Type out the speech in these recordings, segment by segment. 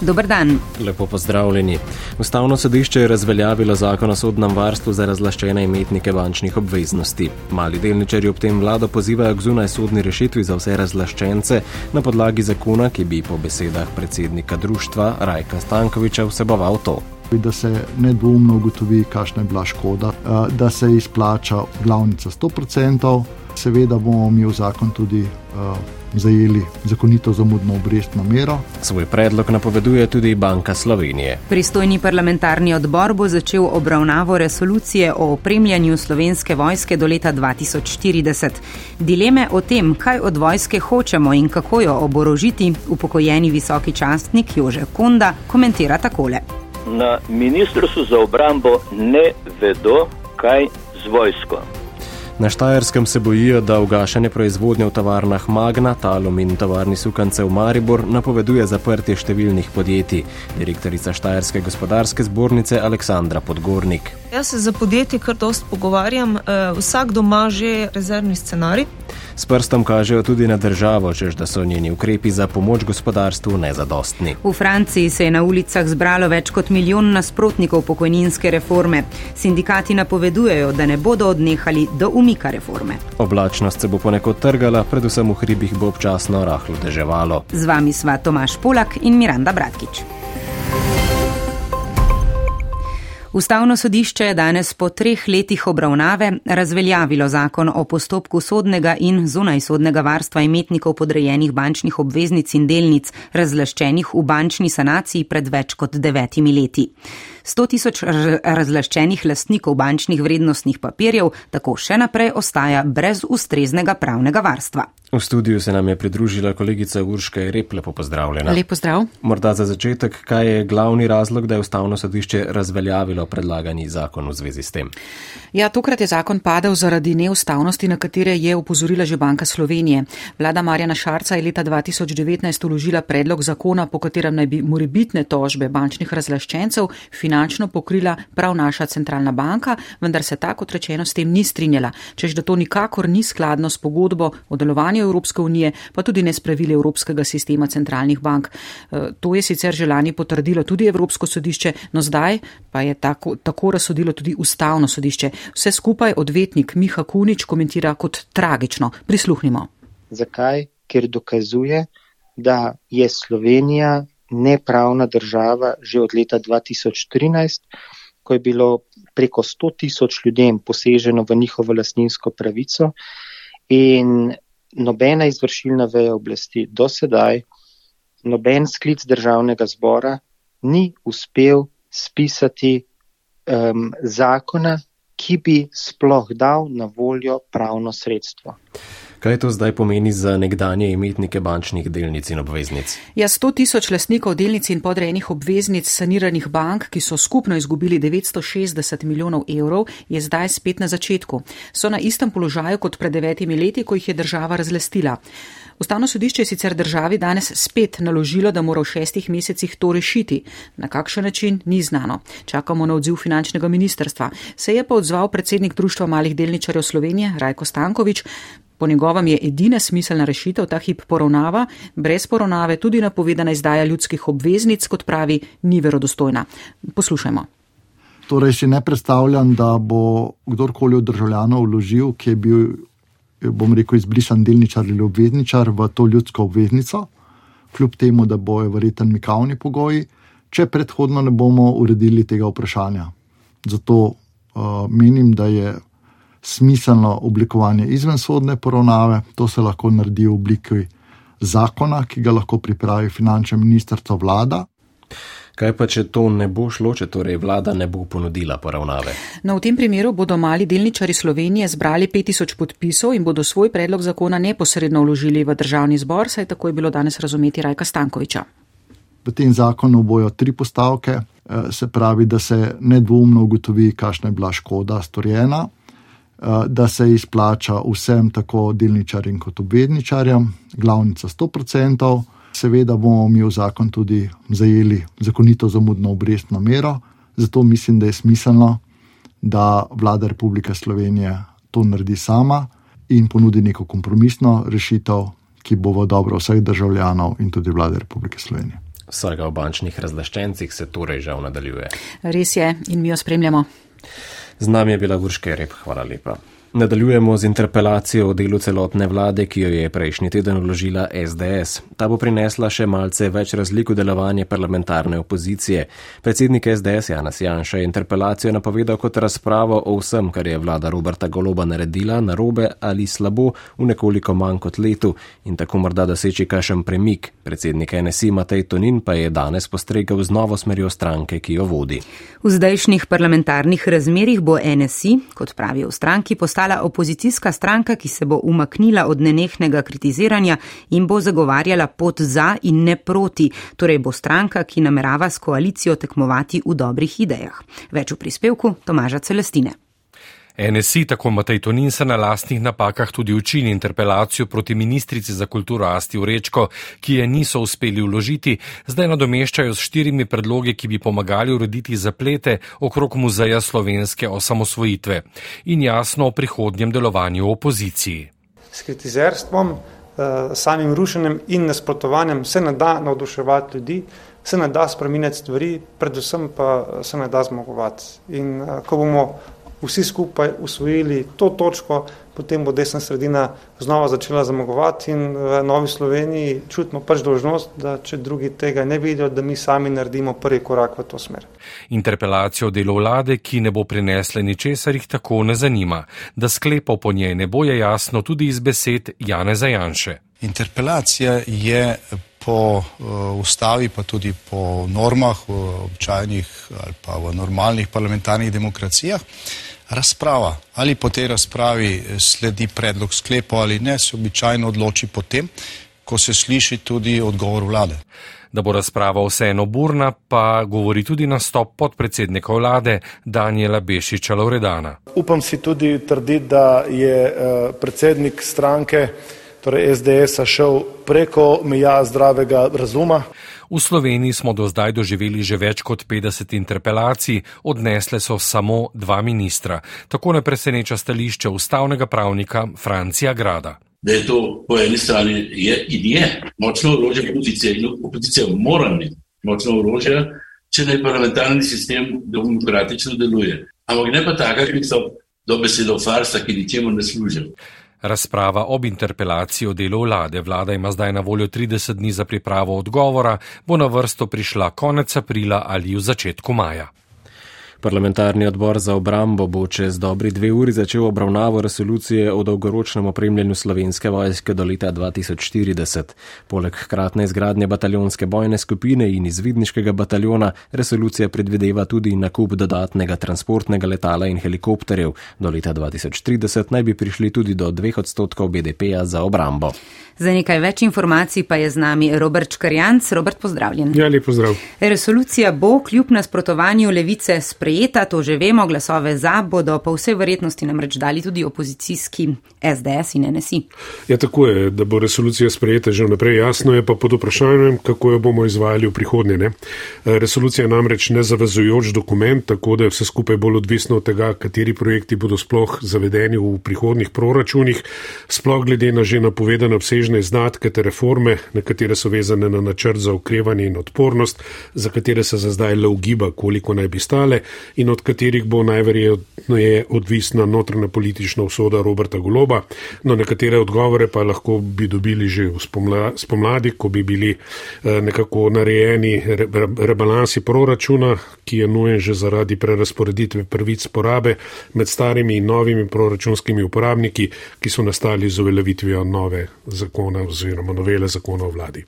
Dober dan. Lepo pozdravljeni. Ustavno sodišče je razveljavilo zakon o sodnem varstvu za razlaščene imetnike bančnih obveznosti. Mali delničarji ob tem vlado pozivajo k zunaj sodni rešitvi za vse razlaščence na podlagi zakona, ki bi po besedah predsednika društva Rajka Stankoviča vseboval to. Da se nedvomno ugotovi, kakšna je bila škoda, da se izplača glavnica 100%, seveda bomo mi v zakon tudi zajeli zakonito zamudno obrestno mero. Svoj predlog napoveduje tudi Banka Slovenije. Pristojni parlamentarni odbor bo začel obravnavo resolucije o opremljanju slovenske vojske do leta 2040. Dileme o tem, kaj od vojske hočemo in kako jo oborožiti, upokojeni visoki častnik Jože Konda komentira takole. Na ministrstvu za obrambo ne vedo, kaj z vojsko. Na Štajerskem se bojijo, da ugašanje proizvodnje v tovarnah Magna, Talum in tovarni Sukance v Maribor napoveduje zaprtje številnih podjetij. Direktorica Štajerske gospodarske zbornice Aleksandra Podgornik. Jaz se za podjetje kar dost pogovarjam, eh, vsak doma že rezervni scenarij. S prstom kažejo tudi na državo, čež da so njeni ukrepi za pomoč gospodarstvu nezadostni. V Franciji se je na ulicah zbralo več kot milijon nasprotnikov pokojninske reforme. Sindikati napovedujejo, da ne bodo odnehali do umika reforme. Oblačnost se bo ponekod trgala, predvsem v hribih bo občasno rahlo deževalo. Z vami sva Tomaš Polak in Miranda Bratkič. Ustavno sodišče je danes po treh letih obravnave razveljavilo zakon o postopku sodnega in zunajsodnega varstva imetnikov podrejenih bančnih obveznic in delnic razlaščenih v bančni sanaciji pred več kot devetimi leti. 100 tisoč razlaščenih lastnikov bančnih vrednostnih papirjev tako še naprej ostaja brez ustreznega pravnega varstva. V studiu se nam je pridružila kolegica Urška Rep, lepo pozdravljena. Lepo zdrav. Morda za začetek, kaj je glavni razlog, da je ustavno sodišče razveljavilo predlagani zakon v zvezi s tem? Ja, tokrat je zakon padel zaradi neustavnosti, na katere je upozorila že Banka Slovenije. Vlada Marjana Šarca je leta 2019 uložila predlog zakona, po katerem naj bi morebitne tožbe bančnih razlaščencev finančno pokrila prav naša centralna banka, vendar se tako rečeno s tem ni strinjala, čež da to nikakor ni skladno s pogodbo o delovanju Evropske unije, pa tudi ne spravili Evropskega sistema centralnih bank. E, to je sicer želani potrdilo tudi Evropsko sodišče, no zdaj pa je tako, tako razsodilo tudi Ustavno sodišče. Vse skupaj odvetnik Miha Kunič komentira kot tragično. Prisluhnimo. Zakaj? Ker dokazuje, da je Slovenija nepravna država že od leta 2013, ko je bilo preko 100 tisoč ljudem poseženo v njihovo lasninsko pravico in nobena izvršilna veja oblasti do sedaj, noben sklic državnega zbora ni uspel spisati um, zakona, ki bi sploh dal na voljo pravno sredstvo. Kaj to zdaj pomeni za nekdanje imetnike bančnih delnic in obveznic? Ja, 100 tisoč lastnikov delnic in podrejenih obveznic saniranih bank, ki so skupno izgubili 960 milijonov evrov, je zdaj spet na začetku. So na istem položaju kot pred devetimi leti, ko jih je država razlastila. Ustavno sodišče je sicer državi danes spet naložilo, da mora v šestih mesecih to rešiti. Na kakšen način, ni znano. Čakamo na odziv finančnega ministerstva. Se je pa odzval predsednik Društva malih delničarjev Slovenije, Rajko Stankovič. Po njegovem je edina smiselna rešitev ta hip poravnava, brez poravnave tudi napovedana izdaja ljudskih obveznic, kot pravi, ni verodostojna. Poslušajmo. Torej, si ne predstavljam, da bo kdorkoli od državljanov vložil, ki je bil, bom rekel, izbrisan delničar ali obvezničar v to ljudsko obveznico, kljub temu, da bojo verjeten mikavni pogoji, če predhodno ne bomo uredili tega vprašanja. Zato uh, menim, da je smiselno oblikovanje izvensodne poravnave. To se lahko naredi v obliki zakona, ki ga lahko pripravi finančno ministrstvo vlada. Kaj pa, če to ne bo šlo, če torej vlada ne bo ponudila poravnave? No, v tem primeru bodo mali delničari Slovenije zbrali 5000 podpisov in bodo svoj predlog zakona neposredno vložili v državni zbor, saj tako je bilo danes razumeti Rajka Stankoviča. V tem zakonu bojo tri postavke, eh, se pravi, da se nedvomno ugotovi, kakšna je bila škoda storjena, da se izplača vsem, tako delničarjem kot obvezničarjem, glavnica 100%, Seveda bomo mi v zakon tudi zajeli zakonito zamudno obrestno mero, zato mislim, da je smiselno, da vlada Republike Slovenije to naredi sama in ponudi neko kompromisno rešitev, ki bo v dobro vseh državljanov in tudi vlade Republike Slovenije. Vsega v bančnih razlaščencih se torej žal nadaljuje. Res je in mi jo spremljamo. Z nami je bila Gurške rep, hvala lepa. Nadaljujemo z interpelacijo o delu celotne vlade, ki jo je prejšnji teden vložila SDS. Ta bo prinesla še malce več razlik v delovanje parlamentarne opozicije. Predsednik SDS Janas Janša je interpelacijo napovedal kot razpravo o vsem, kar je vlada Roberta Goloba naredila narobe ali slabo v nekoliko manj kot letu in tako morda doseči kašen premik. Predsednik NSI Matej Tonin pa je danes postregel z novo smerjo stranke, ki jo vodi. V zdajšnjih parlamentarnih razmerih bo NSI, kot pravijo v stranki, postala postala opozicijska stranka, ki se bo umaknila od nenehnega kritiziranja in bo zagovarjala pot za in ne proti, torej bo stranka, ki namerava s koalicijo tekmovati v dobrih idejah. Več v prispevku Tomaža Celestine. NSI, tako Matej Tonin, se na lastnih napakah tudi učini interpelacijo proti ministrici za kulturo Asti Urečko, ki je niso uspeli vložiti, zdaj nadomeščajo s štirimi predlogi, ki bi pomagali urediti zaplete okrog muzeja slovenske osamosvojitve in jasno o prihodnjem delovanju opoziciji. S kritizerstvom, eh, samim rušenjem in nasprotovanjem se ne da navduševati ljudi, se ne da spreminjati stvari, predvsem pa se ne da zmagovati. In eh, ko bomo vsi skupaj usvojili to točko, potem bo desna sredina znova začela zmagovati in v Novi Sloveniji čutimo pač dožnost, da če drugi tega ne vidijo, da mi sami naredimo prvi korak v to smer. Interpelacijo delo vlade, ki ne bo prinesla ničesar, jih tako ne zanima. Da sklepov po njej ne bo je jasno tudi iz besed Jane Zajanše. Interpelacija je po uh, ustavi, pa tudi po normah v običajnih ali pa v normalnih parlamentarnih demokracijah, razprava. Ali po tej razpravi sledi predlog sklepa ali ne, se običajno odloči potem, ko se sliši tudi odgovor vlade. Da bo razprava vseeno burna, pa govori tudi nastop podpredsednika vlade Daniela Bešiča Loredana. Upam si tudi trditi, da je uh, predsednik stranke torej SDS-a šel preko meja zdravega razuma. V Sloveniji smo do zdaj doživeli že več kot 50 interpelacij, odnesle so samo dva ministra. Tako ne preseneča stališče ustavnega pravnika Francija Grada. Da je to po eni strani je in je močno orožje opozicije in opozicija mora imeti močno orožje, če naj parlamentarni sistem demokratično deluje. Ampak ne pa taka, ki so dobesedo farsa, ki ničemu ne služijo. Razprava ob interpelaciji o delu vlade. Vlada ima zdaj na voljo 30 dni za pripravo odgovora, bo na vrsto prišla konec aprila ali v začetku maja. Parlamentarni odbor za obrambo bo čez dobri dve uri začel obravnavo resolucije o dolgoročnem opremljanju slovenske vojske do leta 2040. Poleg hkratne izgradnje bataljonske bojne skupine in izvidniškega bataljona, resolucija predvideva tudi nakup dodatnega transportnega letala in helikopterjev. Do leta 2030 naj bi prišli tudi do dveh odstotkov BDP-ja za obrambo. Za nekaj več informacij pa je z nami Robert Škarjanc. Robert, pozdravljen. Ja, lep pozdrav. Resolucija bo kljub nasprotovanju levice sprejeta, to že vemo, glasove za bodo pa vse verjetnosti namreč dali tudi opozicijski SDS in NSI. Ja, tako je, da bo resolucija sprejeta že vnaprej. Jasno je pa pod vprašanjem, kako jo bomo izvajali v prihodnje. Ne? Resolucija je namreč nezavezujoč dokument, tako da je vse skupaj bolj odvisno od tega, kateri projekti bodo sploh zavedeni v prihodnih proračunih, sploh glede na že napovedane obsežne izdatke te reforme, nekatere so vezane na načrt za okrevanje in odpornost, za katere se za zdaj le ugiba, koliko naj bi stale in od katerih bo najverjetneje odvisna notranja politična usoda Roberta Goloba. No, nekatere odgovore pa lahko bi dobili že v spomladi, ko bi bili eh, nekako narejeni rebalansi proračuna, ki je nujen že zaradi prerasporeditve prvic porabe med starimi in novimi proračunskimi uporabniki, ki so nastali z uveljavitvijo nove zakona oziroma novele zakona o vladi.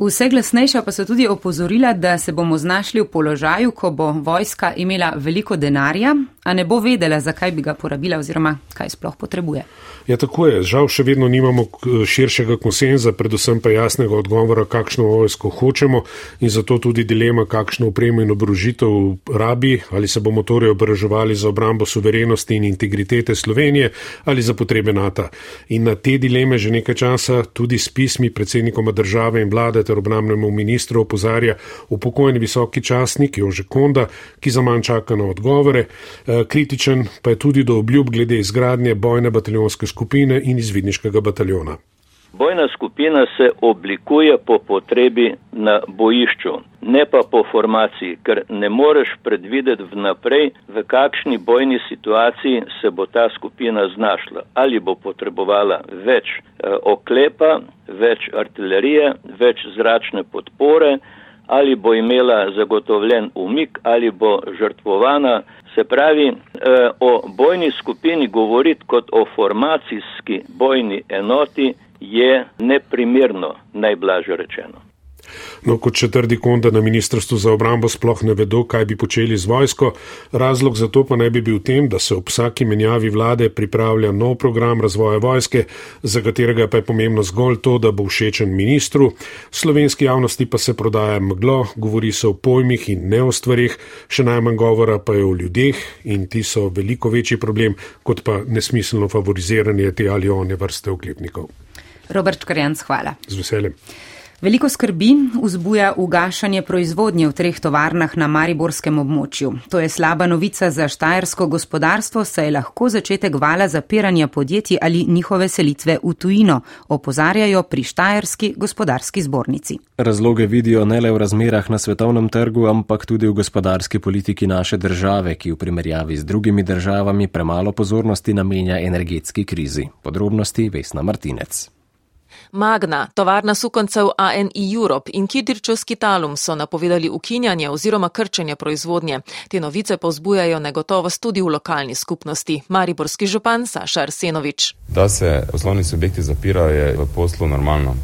Vse glasnejša pa so tudi opozorila, da se bomo znašli v položaju, ko bo vojska imela veliko denarja, a ne bo vedela, zakaj bi ga porabila oziroma kaj sploh potrebuje. Ja, tako je. Žal še vedno nimamo širšega konsenza, predvsem pa jasnega odgovora, kakšno vojsko hočemo in zato tudi dilema, kakšno upremo in obrožitev rabi, ali se bomo torej obraževali za obrambo suverenosti in integritete Slovenije ali za potrebe NATO. In na te dileme že nekaj časa tudi s pismi predsednikoma države in vlade ter obramnemu ministru opozarja upokojeni visoki časnik Jože Konda, ki za manj čaka na odgovore. Eh, kritičen pa je tudi do obljub glede izgradnje bojne bataljonske skupine in izvidniškega bataljona. Bojna skupina se oblikuje po potrebi na bojišču, ne pa po formaciji, ker ne moreš predvideti vnaprej, v kakšni bojni situaciji se bo ta skupina znašla. Ali bo potrebovala več eh, oklepa, več artilerije, več zračne podpore, ali bo imela zagotovljen umik, ali bo žrtvovana. Se pravi, eh, o bojni skupini govoriti kot o formacijski bojni enoti je neprimerno, najblaže rečeno. No, kot četrdi konda na ministrstvu za obrambo sploh ne vedo, kaj bi počeli z vojsko. Razlog za to pa naj bi bil v tem, da se ob vsaki menjavi vlade pripravlja nov program razvoja vojske, za katerega pa je pomembno zgolj to, da bo všečen ministru. Slovenski javnosti pa se prodaja meglo, govori se o pojmih in ne o stvarih, še najmanj govora pa je o ljudeh in ti so veliko večji problem, kot pa nesmiselno favoriziranje te ali one vrste oklepnikov. Robert Karjanc, hvala. Z veseljem. Veliko skrbi vzbuja ugašanje proizvodnje v treh tovarnah na Mariborskem območju. To je slaba novica za štajersko gospodarstvo, saj je lahko začetek vala zapiranja podjetij ali njihove selitve v tujino, opozarjajo pri štajerski gospodarski zbornici. Razloge vidijo ne le v razmerah na svetovnem trgu, ampak tudi v gospodarski politiki naše države, ki v primerjavi z drugimi državami premalo pozornosti namenja energetski krizi. Podrobnosti Vesna Martinec. Magna, tovarna sukoncev ANI Europe in Kidričus Kitalum so napovedali ukinjanje oziroma krčenje proizvodnje. Te novice pa vzbujajo negotovost tudi v lokalni skupnosti. Mariborski župan Saša Arsenovič. Da se poslovni subjekti zapirajo, je v poslu normalno.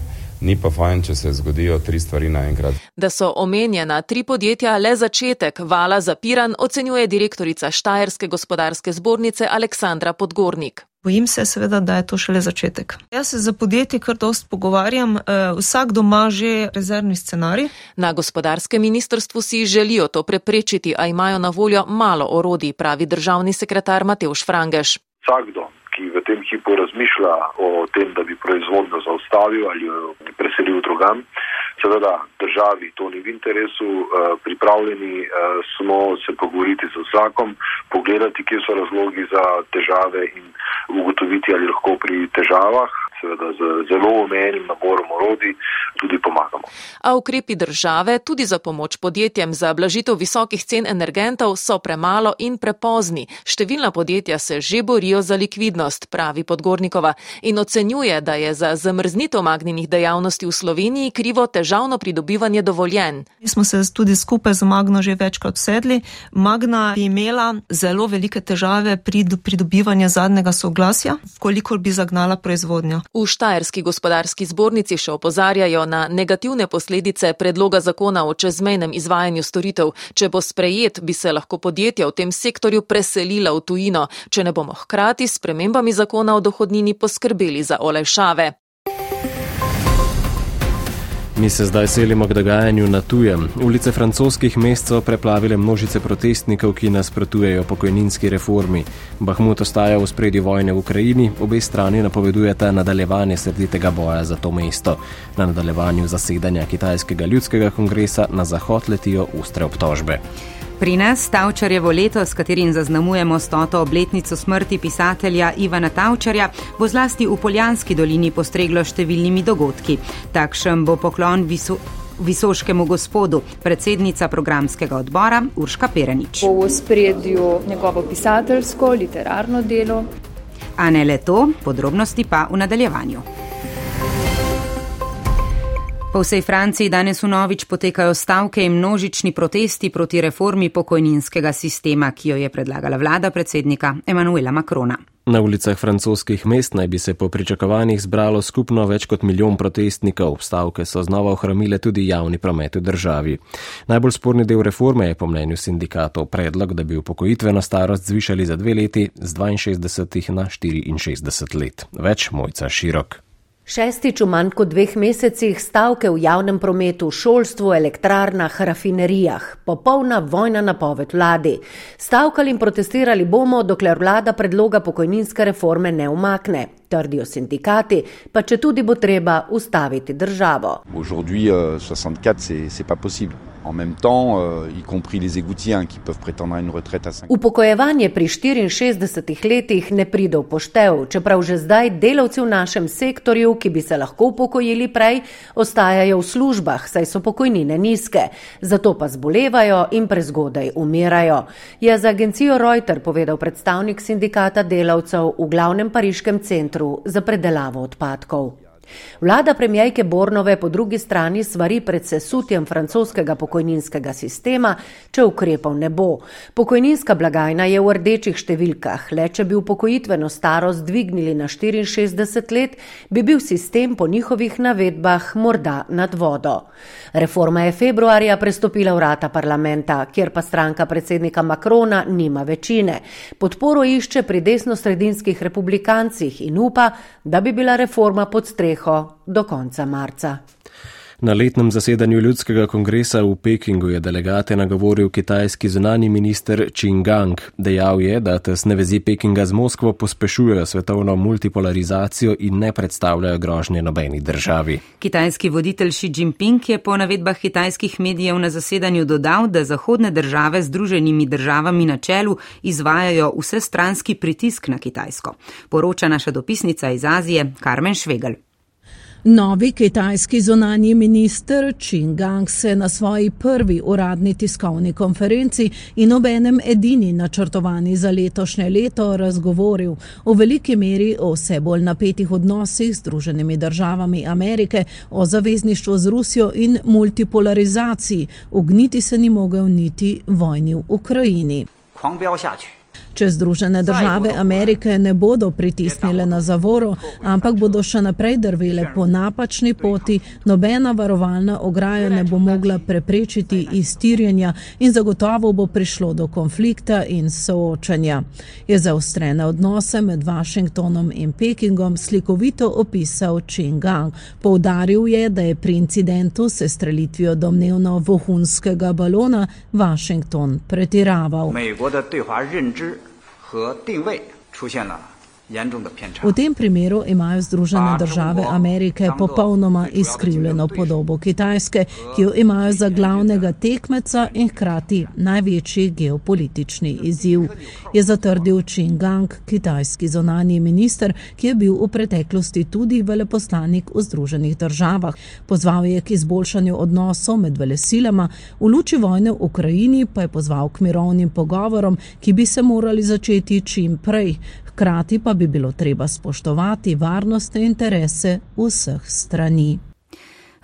Ni pa fajn, če se zgodijo tri stvari naenkrat. Da so omenjena tri podjetja le začetek vala zapiran, ocenjuje direktorica Štajerske gospodarske zbornice Aleksandra Podgornik. Bojim se seveda, da je to šele začetek. Jaz se za podjetje kar dost pogovarjam, vsak doma že rezervni scenarij. Na gospodarskem ministrstvu si želijo to preprečiti, a imajo na voljo malo orodij, pravi državni sekretar Mateuš Frangeš. Vsakdo, ki v tem hipu razmišlja o tem, da bi proizvodnjo zaustavil ali jo preselil drugam, seveda državi to ni v interesu, pripravljeni smo se pogovoriti z vsakom, pogledati, kje so razlogi za težave in ugotoviti, ali lahko pri težavah, seveda z zelo omejenim naborom orodij, tudi pomagamo. A ukrepi države tudi za pomoč podjetjem za blažitev visokih cen energentov so premalo in prepozni. Številna podjetja se že borijo za likvidnost, pravi Podgornikova, in ocenjuje, da je za zamrznitev magnjenih dejavnosti v Sloveniji krivo težavno pridobivanje dovoljen. Mi smo se tudi skupaj z Magno že večkrat sedli. Magna bi imela zelo velike težave pri pridobivanju zadnjega soglasja, kolikor bi zagnala proizvodnjo. V Štajerski gospodarski zbornici še opozarjajo na negativne posledice predloga zakona o čezmejnem izvajanju storitev. Če bo sprejet, bi se lahko podjetja v tem sektorju preselila v tujino, če ne bomo hkrati s premembami zakona o dohodnini poskrbeli za olajšave. Mi se zdaj selimo k dogajanju na tujem. Ulice francoskih mest so preplavile množice protestnikov, ki nasprotujejo pokojninski reformi. Bahmut ostaja v spredi vojne v Ukrajini, obe strani napovedujeta nadaljevanje srditega boja za to mesto. Na nadaljevanju zasedanja kitajskega ljudskega kongresa na zahod letijo ostre obtožbe. Pri nas Tavčarjevo leto, s katerim zaznamujemo stoto obletnico smrti pisatelja Ivana Tavčarja, bo zlasti v Poljanski dolini postreglo številnimi dogodki. Takšen bo poklon visu. Visoškemu gospodu, predsednica programskega odbora Urška Perenič. Po spredju njegovo pisateljsko, literarno delo. A ne le to, podrobnosti pa v nadaljevanju. Po vsej Franciji danes v novič potekajo stavke in množični protesti proti reformi pokojninskega sistema, ki jo je predlagala vlada predsednika Emanuela Macrona. Na ulicah francoskih mest naj bi se po pričakovanjih zbralo skupno več kot milijon protestnikov. Stavke so znova ohromile tudi javni promet v državi. Najbolj sporni del reforme je po mnenju sindikatov predlog, da bi upokojitveno starost zvišali za dve leti z 62 na 64 let. Več mojca širok. Šestič v manj kot dveh mesecih stavke v javnem prometu, šolstvu, elektrarnah, rafinerijah. Popolna vojna napoved vladi. Stavkali in protestirali bomo, dokler vlada predloga pokojninske reforme ne umakne. Trdijo sindikati, pa če tudi bo treba ustaviti državo. Aujourd'hui, euh, 64, c'est pas possible. En même temps, euh, y compris les égoutiens qui peuvent prétendre à une retraite à 5 Upokojevanje pri 64 letih ne pride v poštev, čeprav že zdaj delavci v našem sektorju, ki bi se lahko upokojili prej, ostajajo v službah, saj so pokojnine nizke, zato pa zbolevajo in prezgodaj umirajo. Je za agencijo Reuter povedal predstavnik sindikata delavcev v glavnem pariškem centru za predelavo odpadkov. Vlada premijejke Bornove po drugi strani svari pred sesutjem francoskega pokojninskega sistema, če ukrepov ne bo. Pokojninska blagajna je v rdečih številkah, le če bi upokojitveno starost dvignili na 64 let, bi bil sistem po njihovih navedbah morda nad vodo. Reforma je februarja prestopila vrata parlamenta, kjer pa stranka predsednika Makrona nima večine. Podporo išče pri desno-sredinskih republikancih in upa, da bi bila reforma pod streho do konca marca. Na letnem zasedanju ljudskega kongresa v Pekingu je delegate nagovoril kitajski zunani minister Qin Gang. Dejal je, da tesne vezi Pekinga z Moskvo pospešujejo svetovno multipolarizacijo in ne predstavljajo grožnje nobeni državi. Kitajski voditelj Xi Jinping je po navedbah kitajskih medijev na zasedanju dodal, da zahodne države z druženimi državami na čelu izvajajo vsestranski pritisk na Kitajsko. Poroča naša dopisnica iz Azije Karmen Švegel. Novi kitajski zunanji minister Qin Gang se na svoji prvi uradni tiskovni konferenci in obenem edini načrtovani za letošnje leto razgovoril v veliki meri o vse bolj napetih odnosih z Združenimi državami Amerike, o zavezništvu z Rusijo in multipolarizaciji. Ugniti se ni mogel niti vojni v Ukrajini. Če Združene države Amerike ne bodo pritisnile na zavoro, ampak bodo še naprej drvele po napačni poti, nobena varovalna ograja ne bo mogla preprečiti iztirjenja in zagotovo bo prišlo do konflikta in soočanja. Je zaostrene odnose med Washingtonom in Pekingom slikovito opisal Qin Gang. Poudaril je, da je pri incidentu se strelitvijo domnevno vohunskega balona Washington pretiraval. 和定位出现了 V tem primeru imajo Združene države Amerike popolnoma izkrivljeno podobo Kitajske, ki jo imajo za glavnega tekmeca in hkrati največji geopolitični izziv, je zatrdil Qin Gang, kitajski zonani minister, ki je bil v preteklosti tudi veleposlanik v Združenih državah. Pozval je k izboljšanju odnosov med velesilama, v luči vojne v Ukrajini pa je pozval k mirovnim pogovorom, ki bi se morali začeti čim prej. Hkrati pa bi bilo treba spoštovati varnostne interese vseh strani.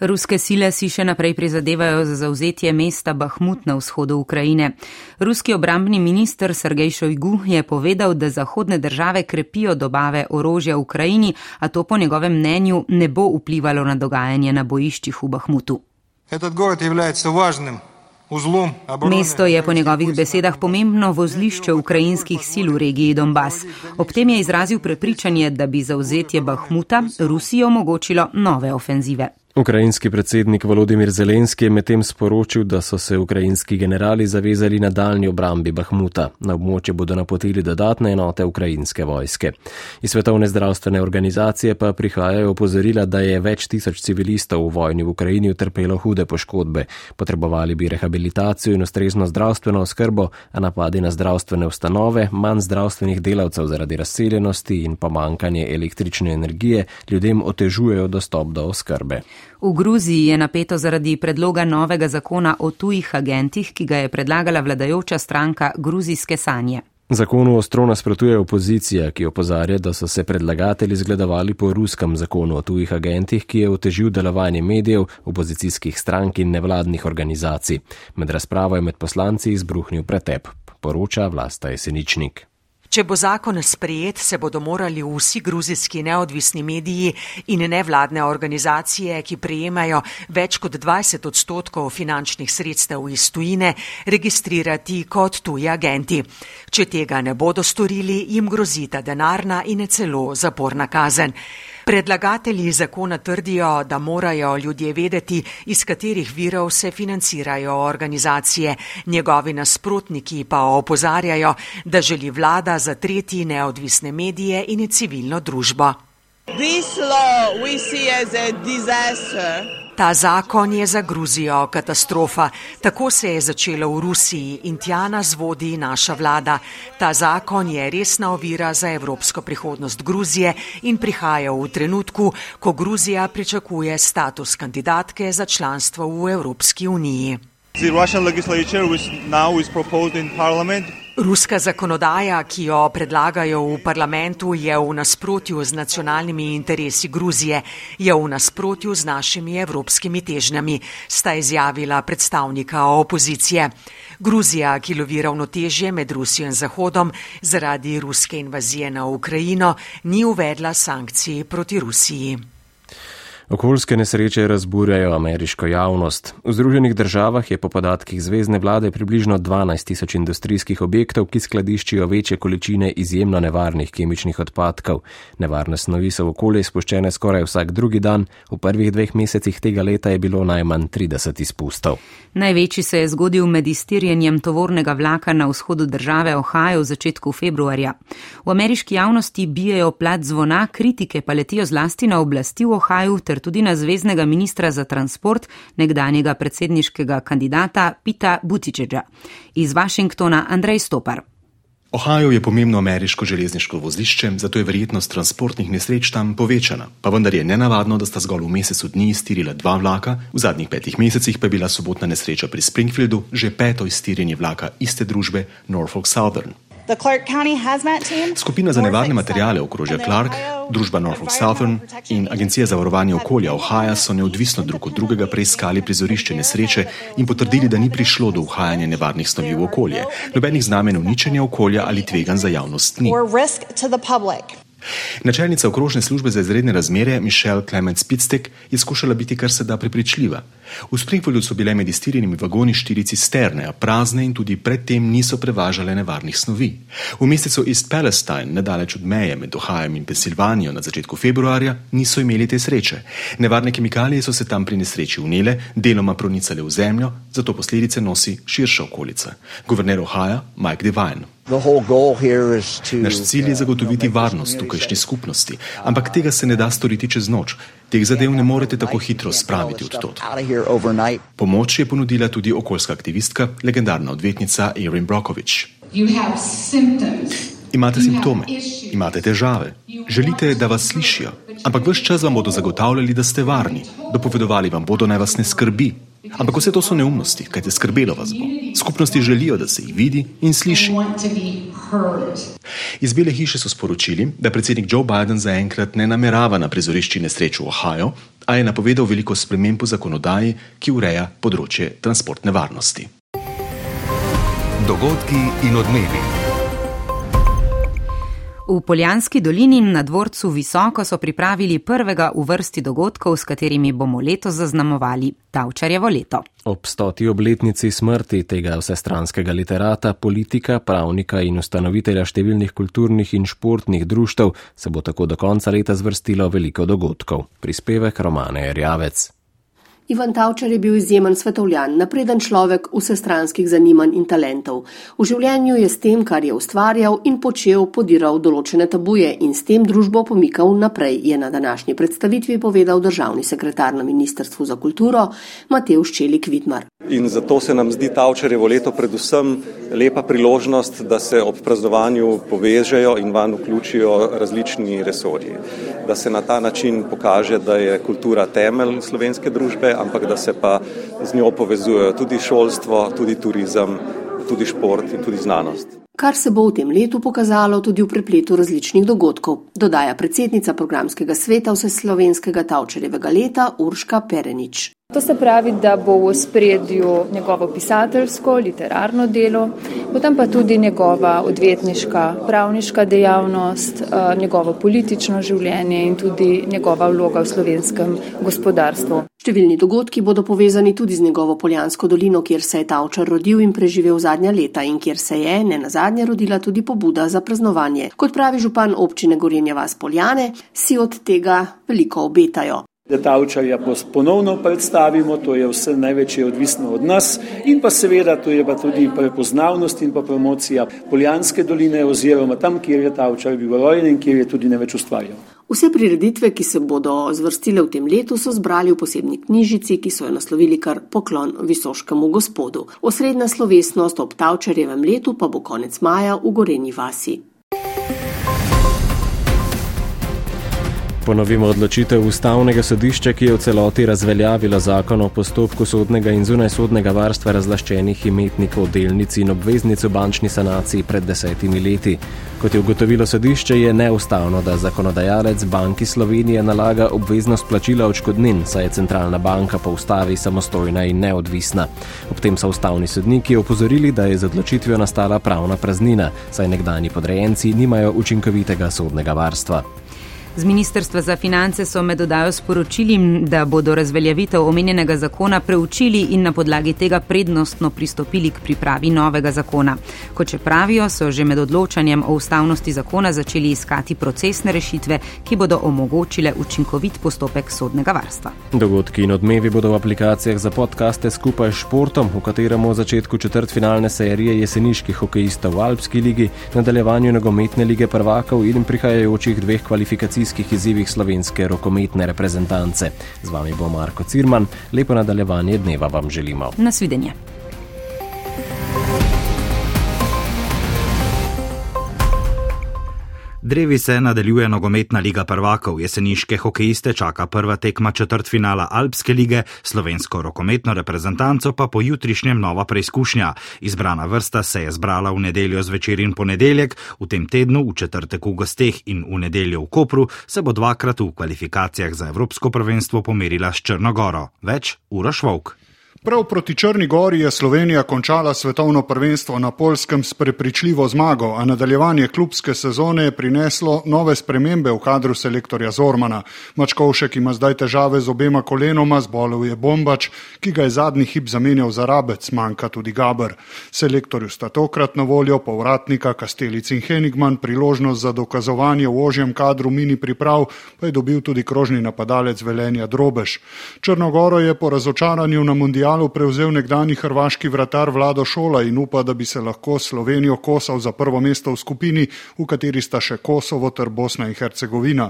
Ruske sile si še naprej prizadevajo za zauzetje mesta Bahmut na vzhodu Ukrajine. Ruski obrambni minister Sergej Šojgu je povedal, da zahodne države krepijo dobave orožja Ukrajini, a to po njegovem mnenju ne bo vplivalo na dogajanje na bojiščih v Bahmutu. Mesto je po njegovih besedah pomembno vozlišče ukrajinskih sil v regiji Donbas. Ob tem je izrazil prepričanje, da bi zauzetje Bahmuta Rusiji omogočilo nove ofenzive. Ukrajinski predsednik Volodimir Zelenski je medtem sporočil, da so se ukrajinski generali zavezali na daljni obrambi Bahmuta. Na območje bodo napotili dodatne enote ukrajinske vojske. Iz Svetovne zdravstvene organizacije pa prihajajo opozorila, da je več tisoč civilistov v vojni v Ukrajini utrpelo hude poškodbe. Potrebovali bi rehabilitacijo in ustrezno zdravstveno oskrbo, a napadi na zdravstvene ustanove, manj zdravstvenih delavcev zaradi razseljenosti in pomankanje električne energije ljudem otežujejo dostop do oskrbe. V Gruziji je napeto zaradi predloga novega zakona o tujih agentih, ki ga je predlagala vladajoča stranka Gruzijske sanje. Zakonu ostro nasprotuje opozicija, ki opozarja, da so se predlagatelji zgledovali po ruskem zakonu o tujih agentih, ki je otežil delovanje medijev, opozicijskih strank in nevladnih organizacij. Med razpravo je med poslanci izbruhnil pretep, poroča vlasta Jeseničnik. Če bo zakon sprejet, se bodo morali vsi gruzijski neodvisni mediji in nevladne organizacije, ki prejemajo več kot 20 odstotkov finančnih sredstev iz tujine, registrirati kot tuji agenti. Če tega ne bodo storili, jim grozita denarna in celo zaporna kazen. Predlagatelji zakona trdijo, da morajo ljudje vedeti, iz katerih virov se financirajo organizacije. Njegovi nasprotniki pa opozarjajo, da želi vlada zatreti neodvisne medije in civilno družbo. This law we see as a disaster. Ta zakon je za Gruzijo katastrofa. Tako se je začelo v Rusiji in tja nas vodi naša vlada. Ta zakon je resna ovira za evropsko prihodnost Gruzije in prihaja v trenutku, ko Gruzija pričakuje status kandidatke za članstvo v Evropski uniji. Ruska zakonodaja, ki jo predlagajo v parlamentu, je v nasprotju z nacionalnimi interesi Gruzije, je v nasprotju z našimi evropskimi težnjami, sta izjavila predstavnika opozicije. Gruzija, ki lovi ravnotežje med Rusijo in Zahodom zaradi ruske invazije na Ukrajino, ni uvedla sankcij proti Rusiji. Okoljske nesreče razburjajo ameriško javnost. V Združenih državah je po podatkih zvezdne vlade približno 12 tisoč industrijskih objektov, ki skladiščijo večje količine izjemno nevarnih kemičnih odpadkov. Nevarne snovi so v okolje izpuščene skoraj vsak drugi dan, v prvih dveh mesecih tega leta je bilo najmanj 30 izpustov. Največji se je zgodil med iztirjenjem tovornega vlaka na vzhodu države Ohio v začetku februarja. V ameriški javnosti bijajo plat zvona, kritike pa letijo zlasti na oblasti v Ohio ter tudi na zvezdnega ministra za transport, nekdanjega predsedniškega kandidata Pita Butičeđa. Iz Washingtona Andrej Stopar. Ohio je pomembno ameriško železniško vozlišče, zato je verjetnost transportnih nesreč tam povečana. Pa vendar je nenavadno, da sta zgolj v mesecu dni iztirila dva vlaka, v zadnjih petih mesecih pa je bila sobotna nesreča pri Springfieldu že peto iztirjenje vlaka iste družbe Norfolk Southern. Skupina za nevarne materijale okrožja Clark, družba Norfolk Southern in Agencija za varovanje okolja Ohio so neodvisno drug od drugega preiskali prizorišče nesreče in potrdili, da ni prišlo do uhajanja nevarnih snovi v okolje, nobenih znamen uničenja okolja ali tvegan za javnost ni. Načelnica okrožne službe za izredne razmere Michelle Clement Spitstek je skušala biti kar se da prepričljiva. V Springfieldu so bile med iztirjenimi vagoni štiri cisterne, a prazne in tudi predtem niso prevažale nevarnih snovi. V mesecu East Palestine, nedaleč od meje med Ohajem in Pensilvanijo na začetku februarja, niso imeli te sreče. Nevarne kemikalije so se tam pri nesreči unele, deloma pronicale v zemljo, zato posledice nosi širša okolica. Guverner Ohaja Mike Devine. Naš cilj je zagotoviti varnost tukajšnji skupnosti, ampak tega se ne da storiti čez noč. Teh zadev ne morete tako hitro spraviti od tod. Pomoč je ponudila tudi okoljska aktivistka, legendarna odvetnica Erin Brokovič. Imate simptome, imate težave, želite, da vas slišijo, ampak vse čas vam bodo zagotavljali, da ste varni, dopovedovali vam bodo, naj vas ne skrbi. Ampak vse to so neumnosti, kajte skrbelo vas bo. Skupnosti želijo, da se jih vidi in sliši. Iz Bele hiše so sporočili, da predsednik Joe Biden zaenkrat ne namerava na prizorišči nesreč v Ohio, a je napovedal veliko sprememb po zakonodaji, ki ureja področje transportne varnosti. Dogodki in odmevi. V Poljanski dolini na dvorcu Visoko so pripravili prvega v vrsti dogodkov, s katerimi bomo letos zaznamovali Tavčarjevo leto. Ob stoti obletnici smrti tega vsestranskega literata, politika, pravnika in ustanovitelja številnih kulturnih in športnih društev se bo tako do konca leta zvrstilo veliko dogodkov. Prispevek Romane Rjavec. Ivan Tavčar je bil izjemen svetovljan, napreden človek vsestranskih zanimanj in talentov. V življenju je s tem, kar je ustvarjal in počel, podiral določene tabuje in s tem družbo pomikal naprej, je na današnji predstavitvi povedal državni sekretar na Ministrstvu za kulturo Matej Ščelik Vidmar. In zato se nam zdi Tavčarjevo leto predvsem lepa priložnost, da se ob praznovanju povežejo in van vključijo različni resorji. Da se na ta način pokaže, da je kultura temelj slovenske družbe, ampak da se pa z njo povezujejo tudi šolstvo, tudi turizem, tudi šport in tudi znanost. kar se bo v tem letu pokazalo tudi v prepletu različnih dogodkov, dodaja predsednica programskega sveta Vseslovenskega Tavčarjevega leta Urška Perenič. To se pravi, da bo v spredju njegovo pisateljsko, literarno delo, potem pa tudi njegova odvetniška, pravniška dejavnost, eh, njegovo politično življenje in tudi njegova vloga v slovenskem gospodarstvu. Številni dogodki bodo povezani tudi z njegovo Poljansko dolino, kjer se je Tavčar rodil in preživel zadnja leta in kjer se je, ne nazadnje, rodila tudi pobuda za praznovanje. Kot pravi župan občine Gorenja Vas Poljane, si od tega veliko obetajo. Da Tavčarja ponovno predstavimo, to je vse največje odvisno od nas in pa seveda to je pa tudi prepoznavnost in pa promocija Poljanske doline oziroma tam, kjer je Tavčar bil rojen in kjer je tudi največ ustvarjal. Vse prireditve, ki se bodo zvrstile v tem letu, so zbrali v posebni knjižici, ki so jo naslovili kar poklon visoškemu gospodu. Osrednja slovesnost ob Tavčarjevem letu pa bo konec maja v Gorenji vasi. Ponovimo odločitev ustavnega sodišča, ki je v celoti razveljavilo zakon o postopku sodnega in zunajsodnega varstva razlaščenih imetnikov delnic in obveznic v bančni sanaciji pred desetimi leti. Kot je ugotovilo sodišče, je neustavno, da zakonodajalec Banki Slovenije nalaga obveznost plačila odškodnin, saj je centralna banka po ustavi samostojna in neodvisna. Ob tem so ustavni sodniki opozorili, da je z odločitvijo nastala pravna praznina, saj nekdani podrejenci nimajo učinkovitega sodnega varstva. Z Ministrstva za finance so med dodajo sporočili, da bodo razveljavitev omenjenega zakona preučili in na podlagi tega prednostno pristopili k pripravi novega zakona. Kot če pravijo, so že med odločanjem o ustavnosti zakona začeli iskati procesne rešitve, ki bodo omogočile učinkovit postopek sodnega varstva. Dogodki in odmevi bodo v aplikacijah za podkaste skupaj s športom, v katerem v začetku četrtfinalne serije jeseniških hokejistov v Alpski ligi, nadaljevanju nogometne lige prvakov in prihajajočih dveh kvalifikacij kvalifikacijskih izzivih slovenske rokometne reprezentance. Z vami bo Marko Cirman, lepo nadaljevanje dneva vam želimo. Nasvidenje. Drevi se nadaljuje nogometna liga prvakov, jeseniške hokejiste čaka prva tekma četrtfinala Alpske lige, slovensko rokometno reprezentanco pa po jutrišnjem nova preizkušnja. Izbrana vrsta se je zbrala v nedeljo zvečer in ponedeljek, v tem tednu v četrtek v gosteh in v nedeljo v Kopru se bo dvakrat v kvalifikacijah za Evropsko prvenstvo pomerila s Črnogoro. Več Uroš Vok. Prav proti Črni gori je Slovenija končala svetovno prvenstvo na Polskem s prepričljivo zmago, a nadaljevanje klubske sezone je prineslo nove spremembe v kadru selektorja Zormana. Mačkovšek ima zdaj težave z obema kolenoma, zbolel je bombač, ki ga je zadnji hip zamenjal za rabec, manjka tudi Gabr. Selektorju sta tokrat na voljo povratnika Kastelic in Henigman, priložnost za dokazovanje v ožjem kadru mini priprav pa je dobil tudi krožni napadalec Velenja Drobež. Črnogoro je po razočaranju na mundial finalu prevzel nekdani hrvaški vratar Vlado Šola in upa, da bi se lahko Slovenijo kosal za prvo mesto v skupini, v kateri sta še Kosovo ter Bosna in Hercegovina.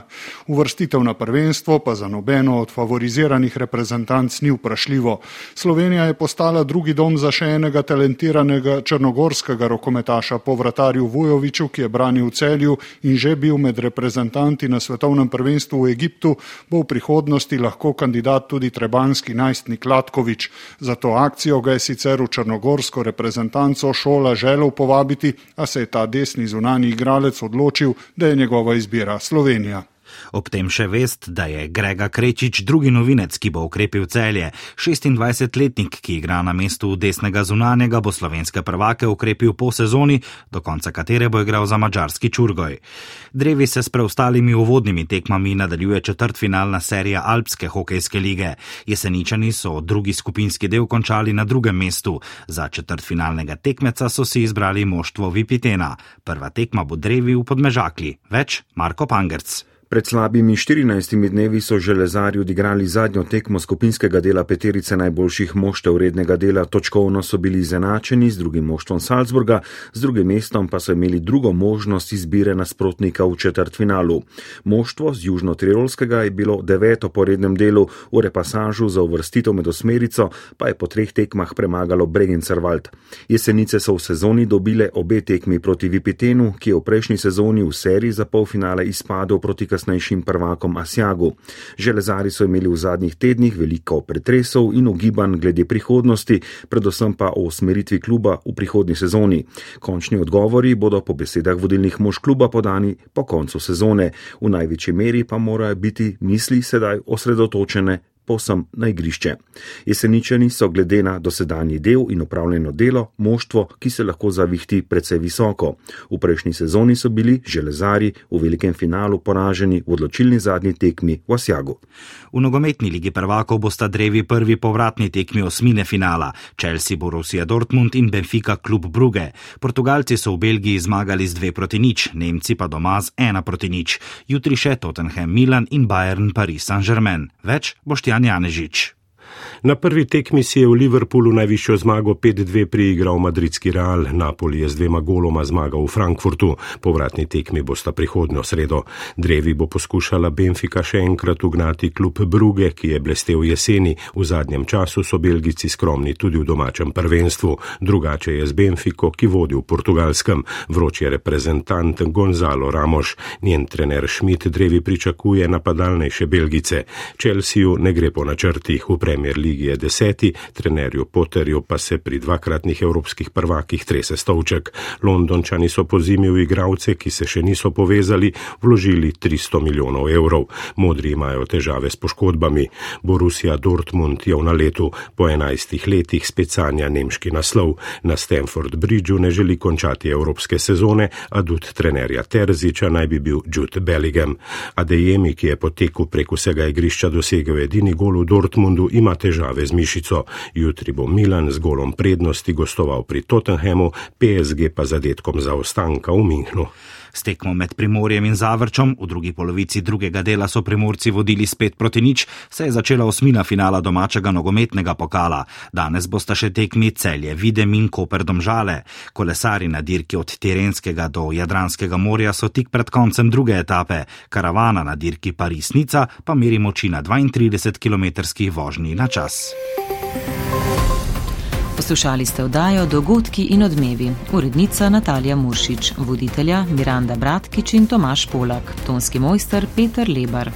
Uvrstitev na prvenstvo pa za nobeno od favoriziranih reprezentanc ni vprašljivo. Slovenija je postala drugi dom za še enega talentiranega črnogorskega rokometaša po vratarju Vujoviču, ki je branil v celju in že bil med reprezentanti na svetovnem prvenstvu v Egiptu, bo v prihodnosti lahko kandidat tudi trebanski najstnik Latkovič. Za to akcijo ga je sicer v črnogorsko reprezentanco šola želel povabiti, a se je ta desni zunani igralec odločil, da je njegova izbira Slovenija. Ob tem še vest, da je Grega Krečič drugi novinec, ki bo ukrepil celje. 26-letnik, ki igra na mestu desnega zunanjega, bo slovenske prvake ukrepil po sezoni, do konca katere bo igral za mačarski čurgoj. Drevi se s preostalimi uvodnimi tekmami nadaljuje četrtfinalna serija Alpske hokejske lige. Jeseničani so drugi skupinski del končali na drugem mestu. Za četrtfinalnega tekmeca so si izbrali moštvo Vipitena. Prva tekma bo Drevi v Podmežakli. Več Marko Pangerc. Pred slabimi 14 dnevi so železari odigrali zadnjo tekmo skupinskega dela peterice najboljših moštev rednega dela. Točkovno so bili izenačeni z drugim moštvom Salzburga, z drugim mestom pa so imeli drugo možnost izbire nasprotnika v četrtfinalu. Moštvo z Južno-Tirolskega je bilo deveto po rednem delu, v repasažu za uvrstitev med osmerico pa je po treh tekmah premagalo Bregencerwald. Jesenice so v sezoni dobile obe tekmi proti Vipetenu, ki je v prejšnji sezoni v seriji za polfinale izpadel proti Kasselu. Najkasnejšim prvakom Asjagu. Železari so imeli v zadnjih tednih veliko pretresov in ogibanj glede prihodnosti, predvsem pa o usmeritvi kluba v prihodnji sezoni. Končni odgovori bodo po besedah vodilnih mož kluba podani po koncu sezone. V največji meri pa morajo biti misli sedaj osredotočene povsem na igrišče. Jeseničani so glede na dosedanji del in upravljeno delo moštvo, ki se lahko zavihti precej visoko. V prejšnji sezoni so bili železari v velikem finalu poraženi v odločilni zadnji tekmi v Asjagu. V nogometni ligi prvakov bosta drevi prvi povratni tekmi osmine finala, Chelsea, Borussia Dortmund in Benfica klub Bruge. Portugalci so v Belgiji zmagali z dve proti nič, Nemci pa doma z ena proti nič. Jutri še Tottenham, Milan in Bayern Paris Saint-Germain. Več boš ti Boštjan Janežič. Na prvi tekmi si je v Liverpoolu najvišjo zmago 5-2 priigral madridski Real, Napoli je z dvema goloma zmagal v Frankfurtu, povratni tekmi bosta prihodnjo sredo. Drevi bo poskušala Benfica še enkrat ugnati klub Bruge, ki je blestev jeseni, v zadnjem času so Belgici skromni tudi v domačem prvenstvu, drugače je z Benfico, ki vodi v portugalskem, vroč je reprezentant Gonzalo Ramos, njen trener Schmidt Drevi pričakuje napadalnejše Belgice. Chelsea ne gre po načrtih. V Premier League ligi je deseti, trenerju Potterju pa se pri dvakratnih evropskih prvakih trese stolček. Londončani so po zimi v igravce, ki se še niso povezali, vložili 300 milijonov evrov. Modri imajo težave s poškodbami. Borussia Dortmund je v naletu po 11 letih spet sanja nemški naslov. Na Stanford Bridgeu ne želi končati evropske sezone, a dud trenerja Terziča naj bi bil Jude Bellingham. Adejemi, ki je potekel prek vsega igrišča dosegel edini gol v Dortmundu, ima težave težave z mišico. Jutri bo Milan z golom prednosti gostoval pri Tottenhamu, PSG pa zadetkom zaostanka v Minhnu. S tekmo med Primorjem in Zavrčom v drugi polovici drugega dela so Primorci vodili spet proti nič, se je začela osmina finala domačega nogometnega pokala. Danes bosta še tekmi celje, videm in koper domžale. Kolesari na dirki od Tirenskega do Jadranskega morja so tik pred koncem druge etape, karavana na dirki Parisnica pa meri moči na 32 km vožnji na čas. Poslušali ste oddajo Dogodki in odmevi. Urednica Natalija Muršič, voditelja Miranda Bratkič in Tomaš Polak, tonski mojster Peter Lebar.